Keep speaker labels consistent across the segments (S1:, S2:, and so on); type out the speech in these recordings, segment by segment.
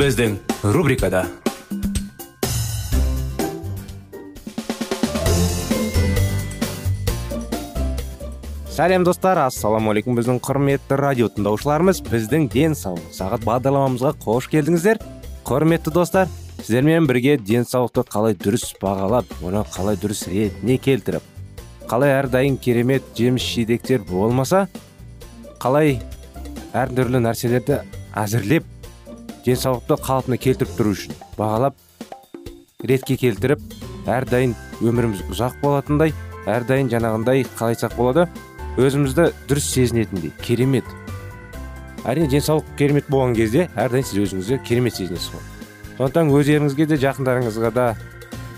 S1: Біздің рубрикада сәлем достар ассалаумағалейкум біздің құрметті радио тыңдаушыларымыз біздің денсаулық сағат бағдарламамызға қош келдіңіздер құрметті достар сіздермен бірге денсаулықты қалай дұрыс бағалап оны қалай дұрыс ретіне келтіріп қалай әрдайым керемет жеміс жидектер болмаса қалай әртүрлі нәрселерді әзірлеп денсаулықты қалпына келтіріп тұру үшін бағалап ретке келтіріп әрдайым өміріміз ұзақ болатындай әрдайым жаңағындай қалай айтсақ болады өзімізді дұрыс сезінетіндей керемет. Әрине денсаулық керемет болған кезде әрдайым сіз өзіңізді керемет сезінесіз ғой. Сондықтан өздеріңізге де жақындарыңызға да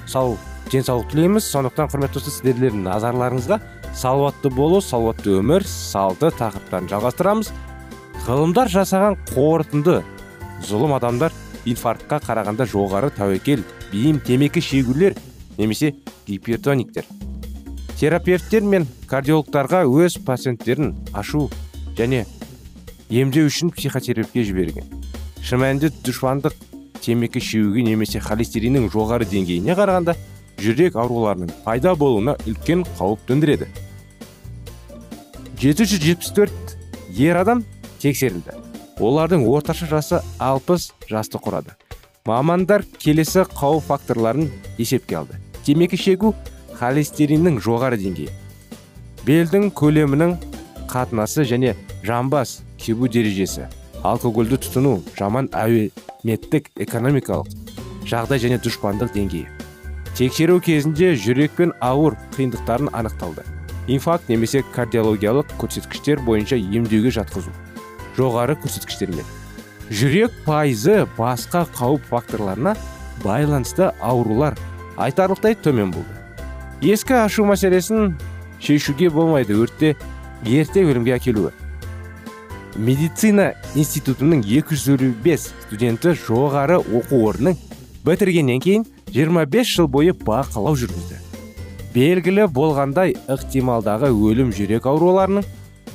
S1: сау денсаулық тілейміз. Сондықтан құрметті достар сіздердің назарларыңызға салауатты болу салауатты өмір салты тақырыптарын жалғастырамыз. Ғылымдар жасаған қорытынды зұлым адамдар инфарктқа қарағанда жоғары тәуекел бейім темекі шегулер немесе гипертониктер. Терапевттер мен кардиологтарға өз пациенттерін ашу және емдеу үшін психотерапия жіберген. Шын мәнінде дұшпандық темекі шегуге немесе холестериннің жоғары деңгейіне қарағанда жүрек ауруларының пайда болуына үлкен қауіп төндіреді. 774 ер адам тексерілді. Олардың орташа жасы 60 жасты құрады. Мамандар келесі қауіп факторларын есепке алды. Темекі шегу холестериннің жоғары деңгейі. Белдің көлемінің қатынасы және жамбас кебу дәрежесі алкогольді тұтыну жаман әлеуметтік экономикалық жағдай және дұшпандық деңгейі. Тексеру кезінде жүрек пен ауыр қиындықтарын анықталды. Инфаркт немесе кардиологиялық көрсеткіштер бойынша емдеуге жатқызу. Жоғары көрсеткіштермен. Жүрек пайызы басқа қауіп факторларына байланысты аурулар айтарлықтай төмен болды. Ескі ашу мәселесін шешуге болмайды өртте ерте өлімге әкелуі. Медицина институтының 255 студенті жоғары оқу орнының бітіргеннен кейін 25 жыл бойы бақылау жүргізді. Белгілі болғандай ықтималдағы өлім жүрек ауруларының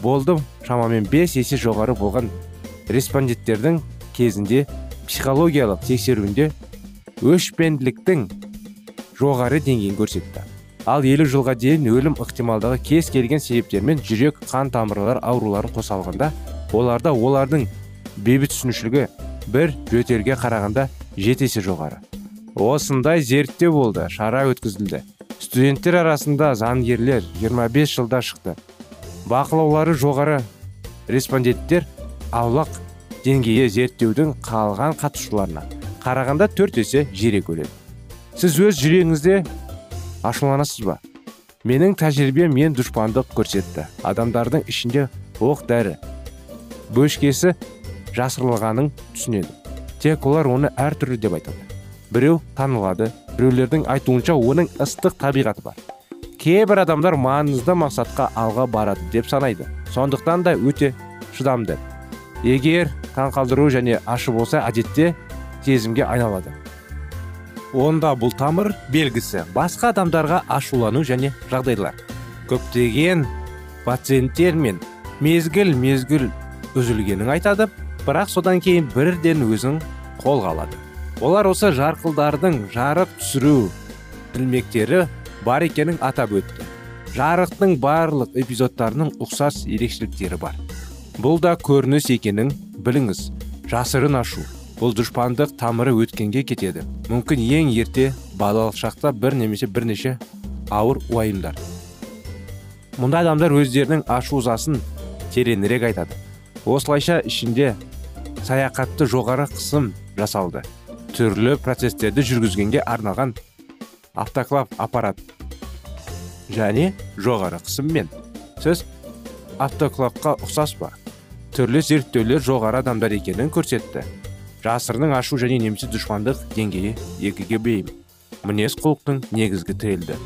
S1: болды шамамен 5 есе жоғары болған респонденттердің кезінде психологиялық тексеруінде өшпенділіктің жоғары деңгейін көрсетті. Ал елу жылға дейін өлім ықтималдығы кез келген себептермен жүрек қан тамырлар ауруларын қоса алғанда оларда олардың бейбіт түсінушілігі бір жөтелге қарағанда жеті есе жоғары. Осындай зерттеу болды шара өткізілді. Студенттер арасында заңгерлер 25 жылда шықты. Бақылаулары жоғары респонденттер аулақ деңгейі зерттеудің қалған қатысушыларына қарағанда төрт есе жиірек өледі. Сіз өз жүрегіңізде ашуланасыз ба? Менің тәжірибем мен дұшпандық көрсетті. Адамдардың ішінде оқ дәрі бөшкесі жасырылғанын түсінеді. Тек олар оны әртүрлі деп айтады. Біреу танылады біреулердің айтуынша оның ыстық табиғаты бар. Кейбір адамдар маңызды мақсатқа алға барады деп санайды. Сондықтан да өте шыдамды егер таңқалдыру және ашы болса әдетте сезімге айналады. Онда бұл тамыр белгісі. Басқа адамдарға ашулану және жағдайлар. Көптеген пациенттер мен мезгіл мезгіл үзілгенін айтады бірақ содан кейін бірден өзін қолға алады. Олар осы жарқылдардың жарық түсіру ілмектері бар екенін атап өтті. Жарықтың барлық эпизодтарының ұқсас ерекшеліктері бар. Бұл да көрініс екенін біліңіз. Жасырын ашу бұл дұшпандық тамыры өткенге кетеді. Мүмкін ең ерте балалық шақта бір немесе бірнеше ауыр уайымдар. Мұндай адамдар өздерінің ашу ызасын тереңірек айтады. Осылайша ішінде саяхатты жоғары қысым жасалды. Түрлі процестерді жүргізгенге арналған автоклав аппарат және жоғары қысыммен. Сіз автоклавқа ұқсас па түрлі зерттеулер жоғары адамдар екенін көрсетті. Жасырының ашу және немесе дұшпандық деңгейі екіге бейім. Мінез құлықтың негізгі тірелді.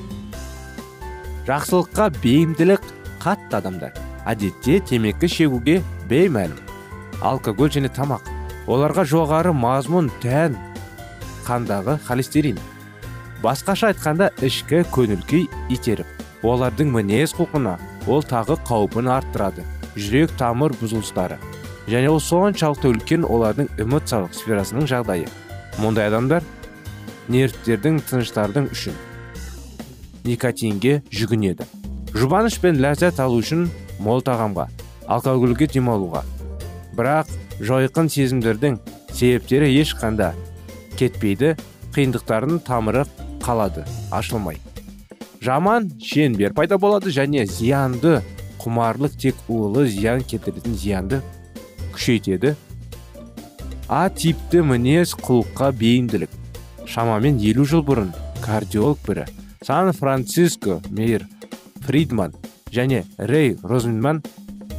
S1: Жақсылыққа бейімділік қатты адамдар. Әдетте темекі шегуге беймәлім. Алкоголь және тамақ. Оларға жоғары мазмұн тән. Қандағы холестерин. Басқаша айтқанда ішкі көңіл күй итеріп олардың мінез құлқына ол тағы қаупін арттырады. Жүрек тамыр бұзылыстары. Және ол соншалықты үлкен олардың эмоциялық сферасының жағдайы. Мұндай адамдар нервтердің тыныштардың үшін никотинге жүгінеді. Жұбаныш пен ләззат алу үшін мол тағамға алкогольге демалуға. Бірақ жойқын сезімдердің себептері ешқанда кетпейді қиындықтардың тамыры қалады ашылмай. Жаман шеңбер пайда болады және зиянды құмарлық тек улы зиян келтіретін зиянды күшейтеді. А типті мінез құлыққа бейімділік. Шамамен елу жыл бұрын кардиолог бірі сан франциско мейр фридман және рей розенман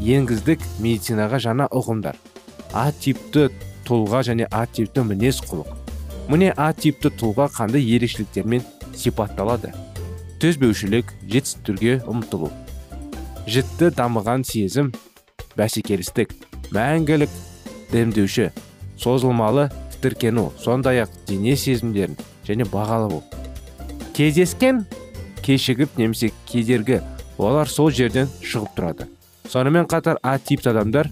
S1: енгіздік медицинаға жаңа ұғымдар. А типті тұлға және а типті мінез құлық. Міне а типті тұлға қандай ерекшеліктермен сипатталады. Төзбеушілік жетістіктерге ұмтылу. Жітті дамыған сезім бәсекелістік мәңгілік демдеуші созылмалы тітіркену сондай ақ дене сезімдерін және бағалау кездескен кешігіп немесе кедергі олар сол жерден шығып тұрады. Сонымен қатар а типті адамдар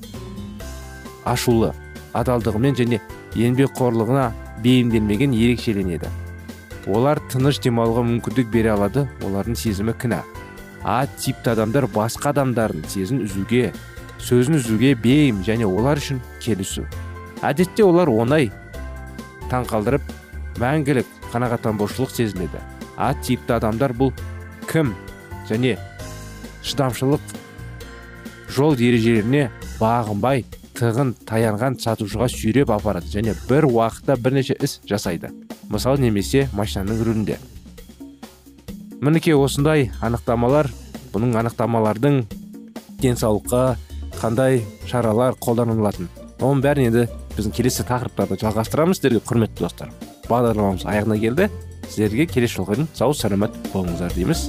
S1: ашулы адалдығымен және еңбекқорлығына бейімделмеген ерекшеленеді. Олар тыныш демалуға мүмкіндік бере алады олардың сезімі кінә. А типті адамдар басқа адамдардың сезін үзуге сөзін үзуге бейім және олар үшін келісу. Әдетте олар оңай таңқалдырып мәңгілік қанағаттанбаушылық сезіледі а типті адамдар бұл кім және шыдамшылық жол ережелеріне бағынбай тығын таянған сатушыға сүйреп апарады және бір уақытта бірнеше іс жасайды. Мысалы немесе машинаның рулінде. Мінекей осындай анықтамалар бұның анықтамалардың денсаулыққа қандай шаралар қолданылатын? Оның бәрін енді біздің келесі тақырыптарда жалғастырамыз сіздерге құрметті достар. Бағдарламамыз аяғына келді. Сіздерге келесі жолға дейін сау саламат болыңыздар дейміз.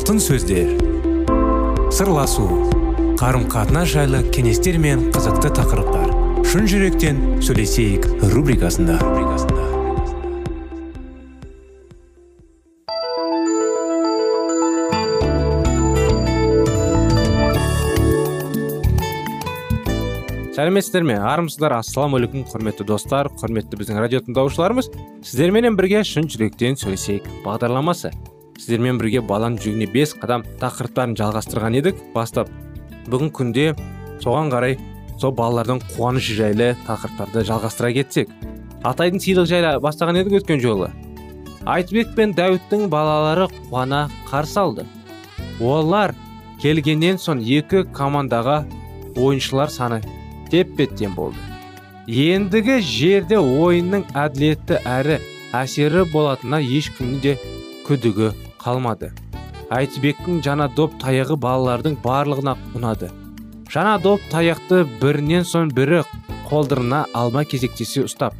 S2: Алтын сөздер. Сырласу қарым қатынас жайлы кеңестер мен қызықты тақырыптар. Шын жүректен сөйлесейік рубрикасында.
S1: Сәлеметсіздер ме? Армысыздар ассалаумағалейкум құрметті достар құрметті біздің радио тыңдаушыларымыз сіздерменен бірге шын жүректен сөйлесейік бағдарламасы. Сіздермен бірге баланың жүрегіне бес қадам тақырыптарын жалғастырған едік. Бастап бүгін күнде соған қарай сол балалардың қуанышы жайлы тақырыптарды жалғастыра кетсек. Атайдың сыйлығы жайлы бастаған едік өткен жолы. Айтбек пен дәуіттің балалары қуана қарсы алды олар келгеннен соң екі командаға ойыншылар саны теппе тең болды. Ендігі жерде ойынның әділетті әрі әсері болатынына ешкімнің де күдігі қалмады. Әйтібектің жаңа доп таяғы балалардың барлығына ұнады. Жаңа доп таяқты бірінен соң бірі қолдырына алма кезектесе ұстап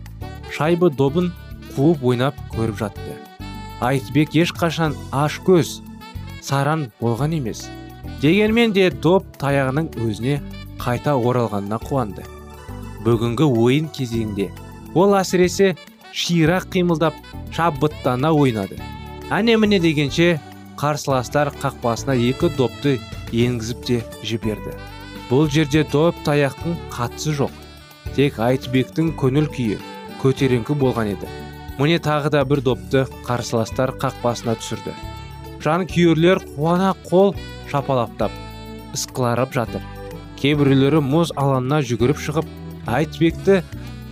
S1: шайбы добын қуып ойнап көріп жатты. Айтбек ешқашан аш көз саран болған емес. Дегенмен де доп таяғының өзіне қайта оралғанына қуанды. Бүгінгі ойын кезеңінде ол әсіресе ширақ қимылдап шабыттана ойнады. Әне міне дегенше қарсыластар қақпасына екі допты енгізіп те жіберді. Бұл жерде доп таяқтың қатысы жоқ. Тек айтбектің көңіл күйі көтеріңкі болған еді. Міне тағы да бір допты қарсыластар қақпасына түсірді. Жанкүйерлер қуана қол шапалақтап ысқыларып жатыр. Кейбіреулері мұз алаңына жүгіріп шығып айтбекті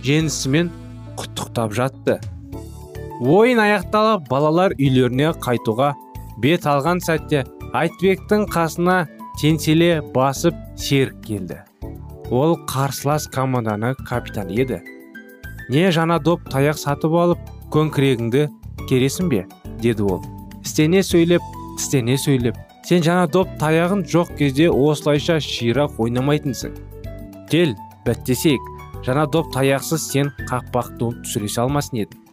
S1: жеңісімен құттықтап жатты. Ойын аяқталып балалар үйлеріне қайтуға бет алған сәтте айтбектің қасына теңселе басып серік келді. Ол қарсылас команданы капитан еді. Не жаңа доп таяқ сатып алып көңкірегіңді кересің бе? деді ол. Істене сөйлеп істене сөйлеп сен жаңа доп таяғын жоқ кезде осылайша ширақ ойнамайтынсың. Кел бәттесейік жаңа доп таяқсыз сен қақпақ доп түсіре алмасын едің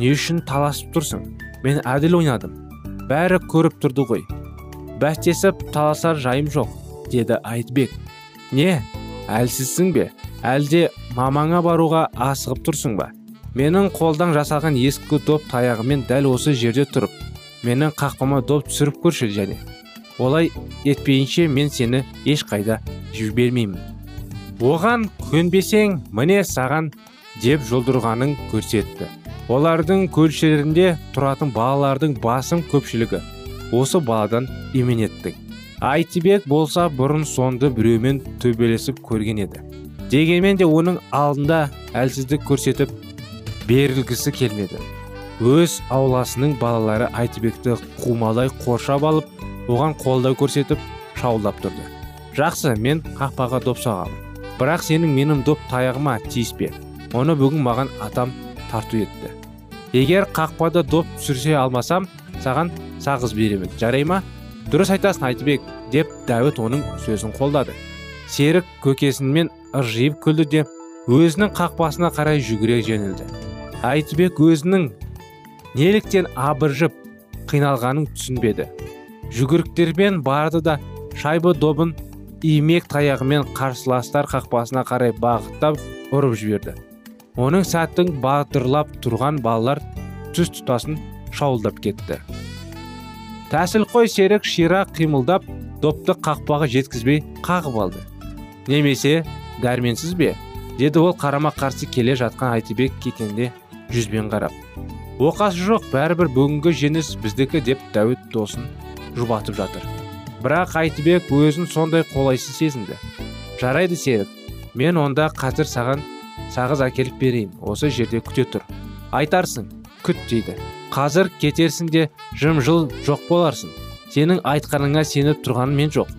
S1: не үшін таласып тұрсың мен әділ ойнадым бәрі көріп тұрды ғой бәстесіп таласар жайым жоқ деді айтбек не әлсізсің бе әлде мамаңа баруға асығып тұрсың ба менің қолдан жасалған ескі доп таяғымен дәл осы жерде тұрып менің қақпама доп түсіріп көрші және олай етпейінше мен сені ешқайда жібермеймін оған көнбесең міне саған деп жолдырғанын көрсетті. Олардың көлшерінде тұратын балалардың басым көпшілігі осы баладан именеттік айтибек болса бұрын соңды біреумен төбелесіп көрген еді. Дегенмен де оның алдында әлсіздік көрсетіп берілгісі келмеді. Өз ауласының балалары айтбекті қумалай қоршап алып оған қолдау көрсетіп шаулдап тұрды. Жақсы мен қақпаға доп соғамын. Бірақ сенің менің доп таяғыма тиіспе. Оны бүгін маған атам тарту етті. Егер қақпада доп түсірсе алмасам саған сағыз беремін. Жарай ма? Дұрыс айтасың айтбек деп дәуіт оның сөзін қолдады. Серік көкесімен ыржиып күлді де өзінің қақпасына қарай жүгіре жөнелді. Айтбек өзінің неліктен абыржып қиналғанын түсінбеді. Жүгіріктермен барды да шайбы добын имек таяғымен қарсыластар қақпасына қарай бағыттап ұрып жіберді. Оның сәттің батырлап тұрған балалар түс тұтасын шауылдап кетті. Тәсіл қой серік ширақ қимылдап допты қақпаға жеткізбей қағып алды. Немесе дәрменсіз бе? Деді ол қарама қарсы келе жатқан айтыбек кекенде жүзбен қарап. Оқасы жоқ бәрібір бүгінгі жеңіс біздікі деп дәуіт досын жұбатып жатыр. Бірақ айтыбек өзін сондай қолайсыз сезінді. Жарайды серік мен онда қазір саған сағыз әкеліп берейін осы жерде күте тұр. Айтарсың күт дейді. Қазір кетерсің де жым жыл жоқ боларсың. Сенің айтқаныңа сеніп тұрғаным мен жоқ.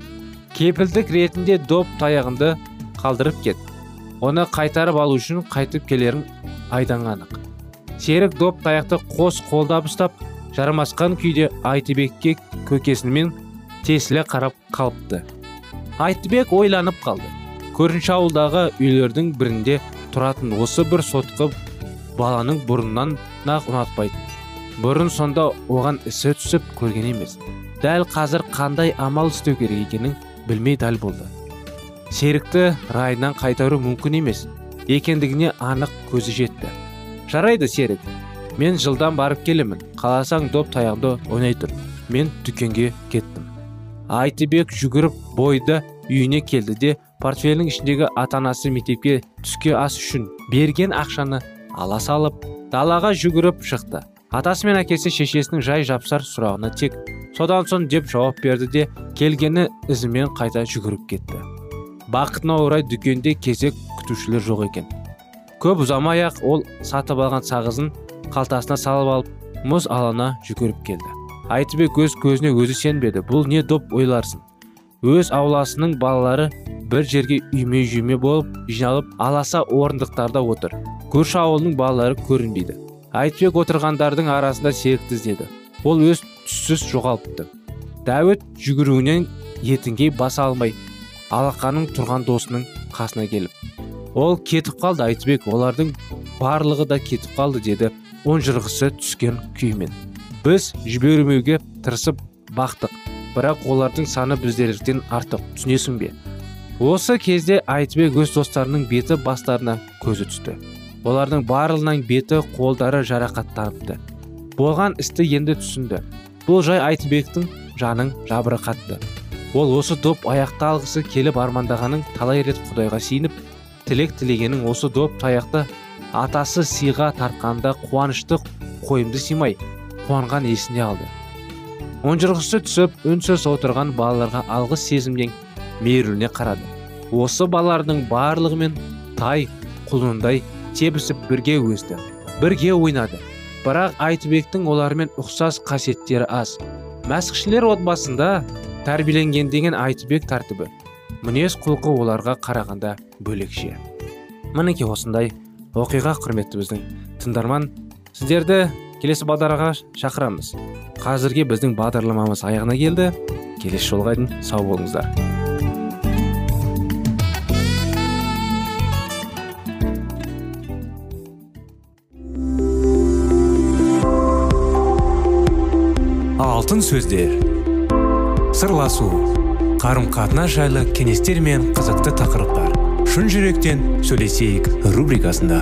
S1: Кепілдік ретінде доп таяғынды қалдырып кет. Оны қайтарып алу үшін қайтып келерің айдан анық. Серік доп таяқты қос қолдап ұстап жармасқан күйде айтыбекке көкесімен тесіле қарап қалыпты. Айтыбек ойланып қалды. Көрінші ауылдағы үйлердің бірінде тұратын осы бір сотқы баланың бұрыннан ақ ұнатпайтын. Бұрын сонда оған ісі түсіп көрген емес. Дәл қазір қандай амал істеу керек екенін білмей дал болды. Серікті райынан қайтару мүмкін емес. Екендігіне анық көзі жетті. Жарайды серік. Мен жылдан барып келемін. Қаласаң доп таяғды ойнай тұр. Мен дүкенге кеттім. Айтыбек жүгіріп бойды үйіне келді де портфелінің ішіндегі ата анасы мектепке түске ас үшін берген ақшаны ала салып далаға жүгіріп шықты. Атасы мен әкесі шешесінің жай жапсар сұрағына тек содан соң деп жауап берді де келгені ізімен қайта жүгіріп кетті. Бақытына орай дүкенде кезек күтушілер жоқ екен. Көп ұзамай ақ ол сатып алған сағызын қалтасына салып алып мұз алана жүгіріп келді. Айтыбек өз көзіне өзі сенбеді бұл не доп ойларсың? Өз ауласының балалары бір жерге үйме жүйме болып жиналып аласа орындықтарда отыр. Көрші ауылының балалары көрінбейді. Айтбек отырғандардың арасында серікті іздеді. Ол өз түссіз жоғалыпты. Дәуіт жүгіруінен етіңге баса алмай алақаның тұрған досының қасына келіп ол кетіп қалды айтбек олардың барлығы да кетіп қалды деді жырғысы түскен күймен. Біз жібермеуге тырысып бақтық. Бірақ олардың саны біздерден артық түсінесің бе? Осы кезде айтбек өз достарының беті бастарына көзі түсті. Олардың барлығынан беті қолдары жарақаттаныпты. Болған істі енді түсінді. Бұл жай айтбектің жанын жабырқатты ол осы доп аяқталғысы келіп армандағанын талай рет құдайға сиініп тілек тілегенің осы доп таяқты атасы сыйға тартқанда қуанышты қойымды сыймай қуанған есіне алды. Онжырғысы түсіп үнсіз отырған балаларға алғыс сезімнен мейірлене қарады. Осы балалардың барлығымен тай құлындай тебісіп бірге өсті бірге ойнады. Бірақ айтбектің олармен ұқсас қасиеттері аз. Мәсіхшілер отбасында тәрбиеленген деген айтбек тәртібі. Мінез құлқы оларға қарағанда бөлекше. Мінекей осындай оқиға құрметті біздің тыңдарман сіздерді келесі бағдарға шақырамыз. Қазірге біздің бағдарламамыз аяғына келді. Келесі жолға дейін сау болыңыздар.
S2: Алтын сөздер. Сырласу. Қарым қатынас жайлы кеңестер мен қызықты тақырыптар. Шын жүректен сөйлесейік рубрикасында.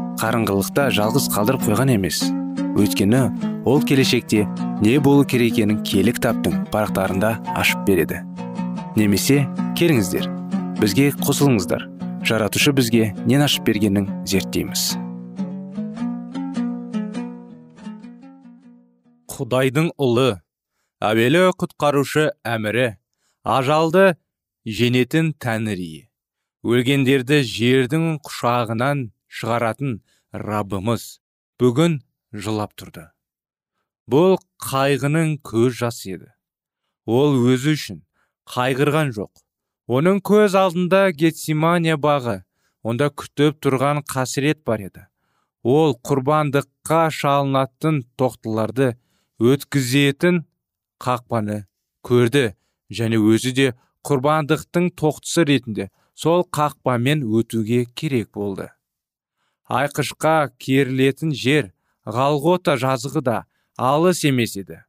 S1: қарыңғылықта жалғыз қалдырып қойған емес. Өйткені ол келешекте не болу керек екенін киелі кітаптың парақтарында ашып береді. Немесе келіңіздер бізге қосылыңыздар. Жаратушы бізге нен ашып бергенін зерттейміз.
S2: Құдайдың ұлы әуелі құтқарушы әмірі ажалды женетін тәңірі. Өлгендерді жердің құшағынан шығаратын раббымыз бүгін жылап тұрды. Бұл қайғының көз жасы еді. Ол өзі үшін
S1: қайғырған жоқ. Оның көз алдында гетсимания бағы онда күтіп тұрған қасірет бар еді. Ол құрбандыққа шалынатын тоқтыларды өткізетін қақпаны көрді және өзі де құрбандықтың тоқтысы ретінде сол қақпамен өтуге керек болды. Айқышқа керілетін жер ғалғота жазығы да алыс емес еді.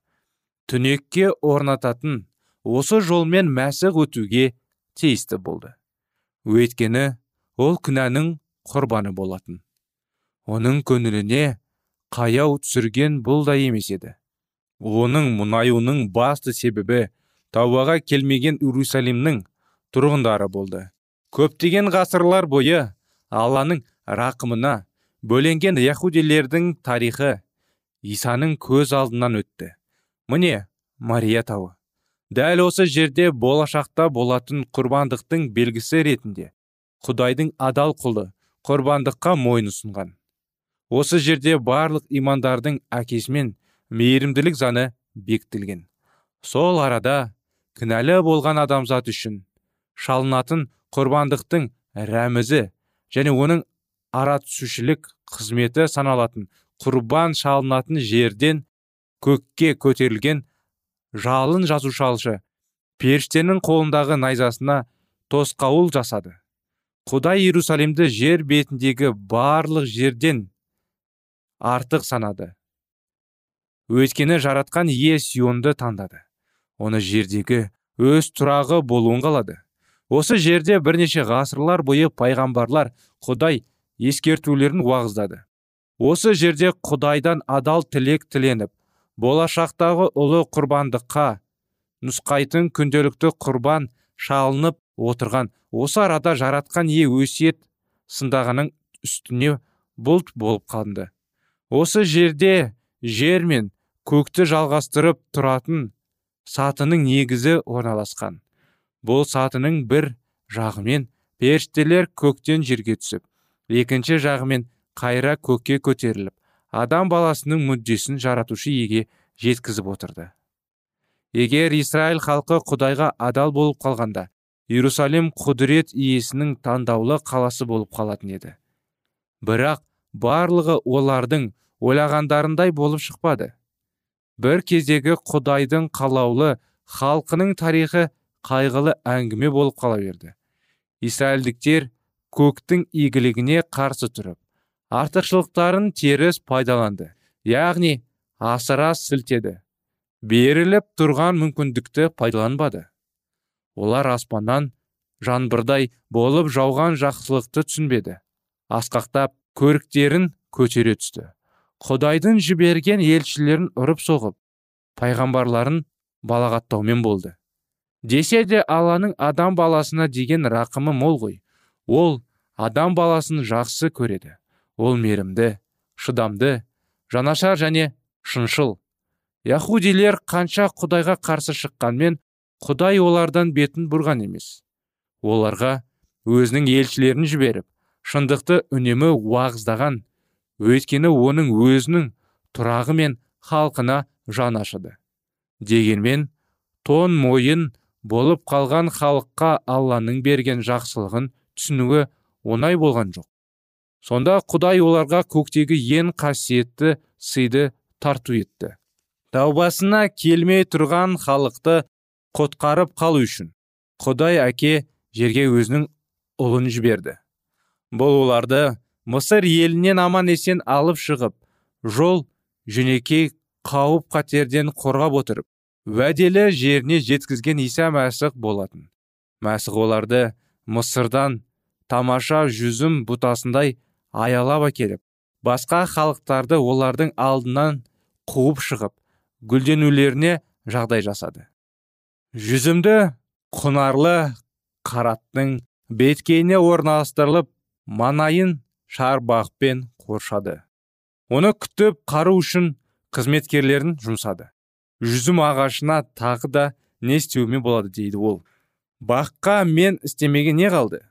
S1: Түнекке орнататын осы жолмен мәсіх өтуге тиісті болды. Өйткені ол күнәнің құрбаны болатын. Оның көңіліне қаяу түсірген бұл да емес еді. Оның мұнаюының басты себебі таубаға келмеген иерусалимнің тұрғындары болды. Көптеген ғасырлар бойы алланың рақымына бөленген яхудилердің тарихы исаның көз алдынан өтті. Міне мария тауы. Дәл осы жерде болашақта болатын құрбандықтың белгісі ретінде құдайдың адал құлы құрбандыққа мойын ұсынған. Осы жерде барлық имандардың әкесімен мейірімділік заңы бекітілген. Сол арада кінәлі болған адамзат үшін шалынатын құрбандықтың рәмізі және оның ара түсушілік қызметі саналатын құрбан шалынатын жерден көкке көтерілген жалын жазушалшы періштенің қолындағы найзасына тосқауыл жасады. Құдай иерусалимді жер бетіндегі барлық жерден артық санады. Өйткені жаратқан ие сионды таңдады. Оны жердегі өз тұрағы болуын қалады. Осы жерде бірнеше ғасырлар бойы пайғамбарлар құдай ескертулерін уағыздады. Осы жерде құдайдан адал тілек тіленіп болашақтағы ұлы құрбандыққа нұсқайтын күнделікті құрбан шалынып отырған осы арада жаратқан ие өсиет сындағының үстіне бұлт болып қалды осы жерде жер мен көкті жалғастырып тұратын сатының негізі орналасқан. Бұл сатының бір жағымен періштелер көктен жерге түсіп екінші жағымен қайра көкке көтеріліп адам баласының мүддесін жаратушы еге жеткізіп отырды. Егер израиль халқы құдайға адал болып қалғанда иерусалим құдірет иесінің таңдаулы қаласы болып қалатын еді. Бірақ барлығы олардың ойлағандарындай болып шықпады. Бір кездегі құдайдың қалаулы халқының тарихы қайғылы әңгіме болып қала берді. Израильдіктер көктің игілігіне қарсы тұрып артықшылықтарын теріс пайдаланды яғни асыра сілтеді. Беріліп тұрған мүмкіндікті пайдаланбады. Олар аспаннан жаңбырдай болып жауған жақсылықты түсінбеді. Асқақтап көріктерін көтере түсті. Құдайдың жіберген елшілерін ұрып соғып пайғамбарларын балағаттаумен болды. Десе де алланың адам баласына деген рақымы мол ғой. Ол адам баласын жақсы көреді. Ол мерімді шыдамды жанашар және шыншыл. Яхудилер қанша құдайға қарсы шыққанмен құдай олардан бетін бұрған емес. Оларға өзінің елшілерін жіберіп шындықты үнемі уағыздаған өйткені оның өзінің тұрағы мен халқына жан ашыды. Дегенмен тон мойын болып қалған халыққа алланың берген жақсылығын түсінуі оңай болған жоқ. Сонда құдай оларға көктегі ең қасиетті сыйды тарту етті. Таубасына келмей тұрған халықты құтқарып қалу үшін құдай әке жерге өзінің ұлын жіберді. Бұл оларды мысыр елінен аман есен алып шығып жол жөнекей қауіп қатерден қорғап отырып уәделі жеріне жеткізген иса мәсіх болатын. Мәсіх оларды мысырдан тамаша жүзім бұтасындай аялап әкеліп басқа халықтарды олардың алдынан қуып шығып гүлденулеріне жағдай жасады. Жүзімді құнарлы қараттың беткейіне орналастырылып манайын шарбақпен қоршады. Оны күтіп қару үшін қызметкерлерін жұмсады. Жүзім ағашына тағы да не істеуіме болады дейді ол. Баққа мен істемеген не қалды?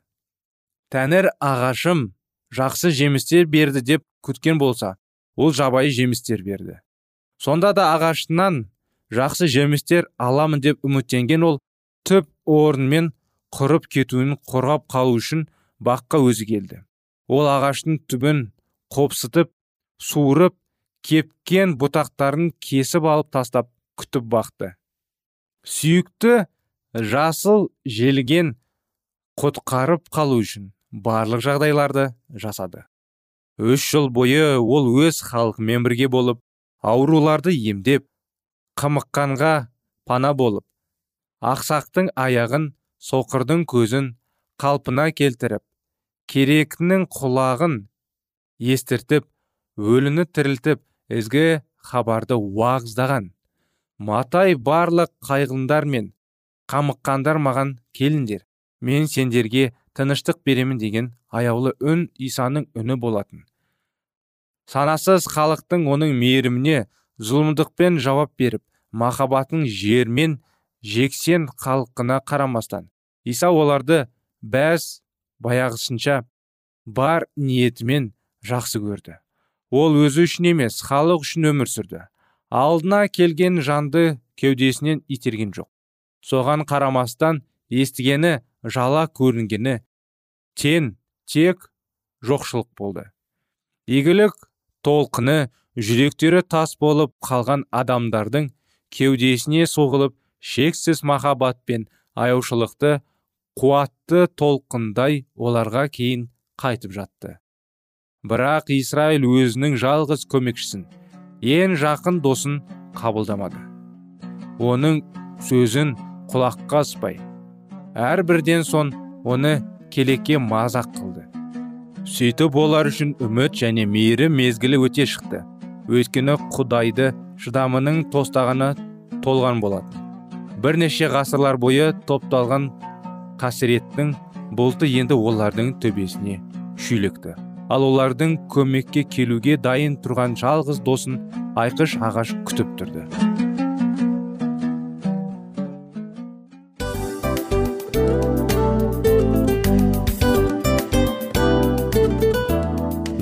S1: Тәңір ағашым жақсы жемістер берді деп күткен болса ол жабайы жемістер берді. Сонда да ағашынан жақсы жемістер аламын деп үміттенген ол түп орнымен құрып кетуін қорғап қалу үшін баққа өзі келді. Ол ағаштың түбін қопсытып суырып кепкен бұтақтарын кесіп алып тастап күтіп бақты. Сүйікті жасыл желген құтқарып қалу үшін барлық жағдайларды жасады. Үш жыл бойы ол өз халқымен бірге болып ауруларды емдеп қамыққанға пана болып ақсақтың аяғын соқырдың көзін қалпына келтіріп керектінің құлағын естіртіп өліні тірілтіп ізгі хабарды уағыздаған матай барлық қайғындар мен қамыққандар маған келіңдер мен сендерге тыныштық беремін деген аяулы үн исаның үні болатын. Санасыз халықтың оның мейіріміне зұлымдықпен жауап беріп махаббатың жермен жексен халқына қарамастан. Иса оларды бәз баяғысынша бар ниетімен жақсы көрді. Ол өзі үшін емес халық үшін өмір сүрді. Алдына келген жанды кеудесінен итерген жоқ. Соған қарамастан естігені жала көрінгені тен тек жоқшылық болды. Игілік толқыны жүректері тас болып қалған адамдардың кеудесіне соғылып шексіз махаббат пен аяушылықты қуатты толқындай оларға кейін қайтып жатты. Бірақ Исраил өзінің жалғыз көмекшісін ең жақын досын қабылдамады. Оның сөзін құлаққа аспай әрбірден соң оны келекке мазақ қылды. Сөйтіп олар үшін үміт және мейірі мезгілі өте шықты. Өйткені құдайды шыдамының тостағаны толған болады бірнеше ғасырлар бойы топталған қасіреттің бұлты енді олардың төбесіне шүйлікті. Ал олардың көмекке келуге дайын тұрған жалғыз досын айқыш ағаш күтіп тұрды.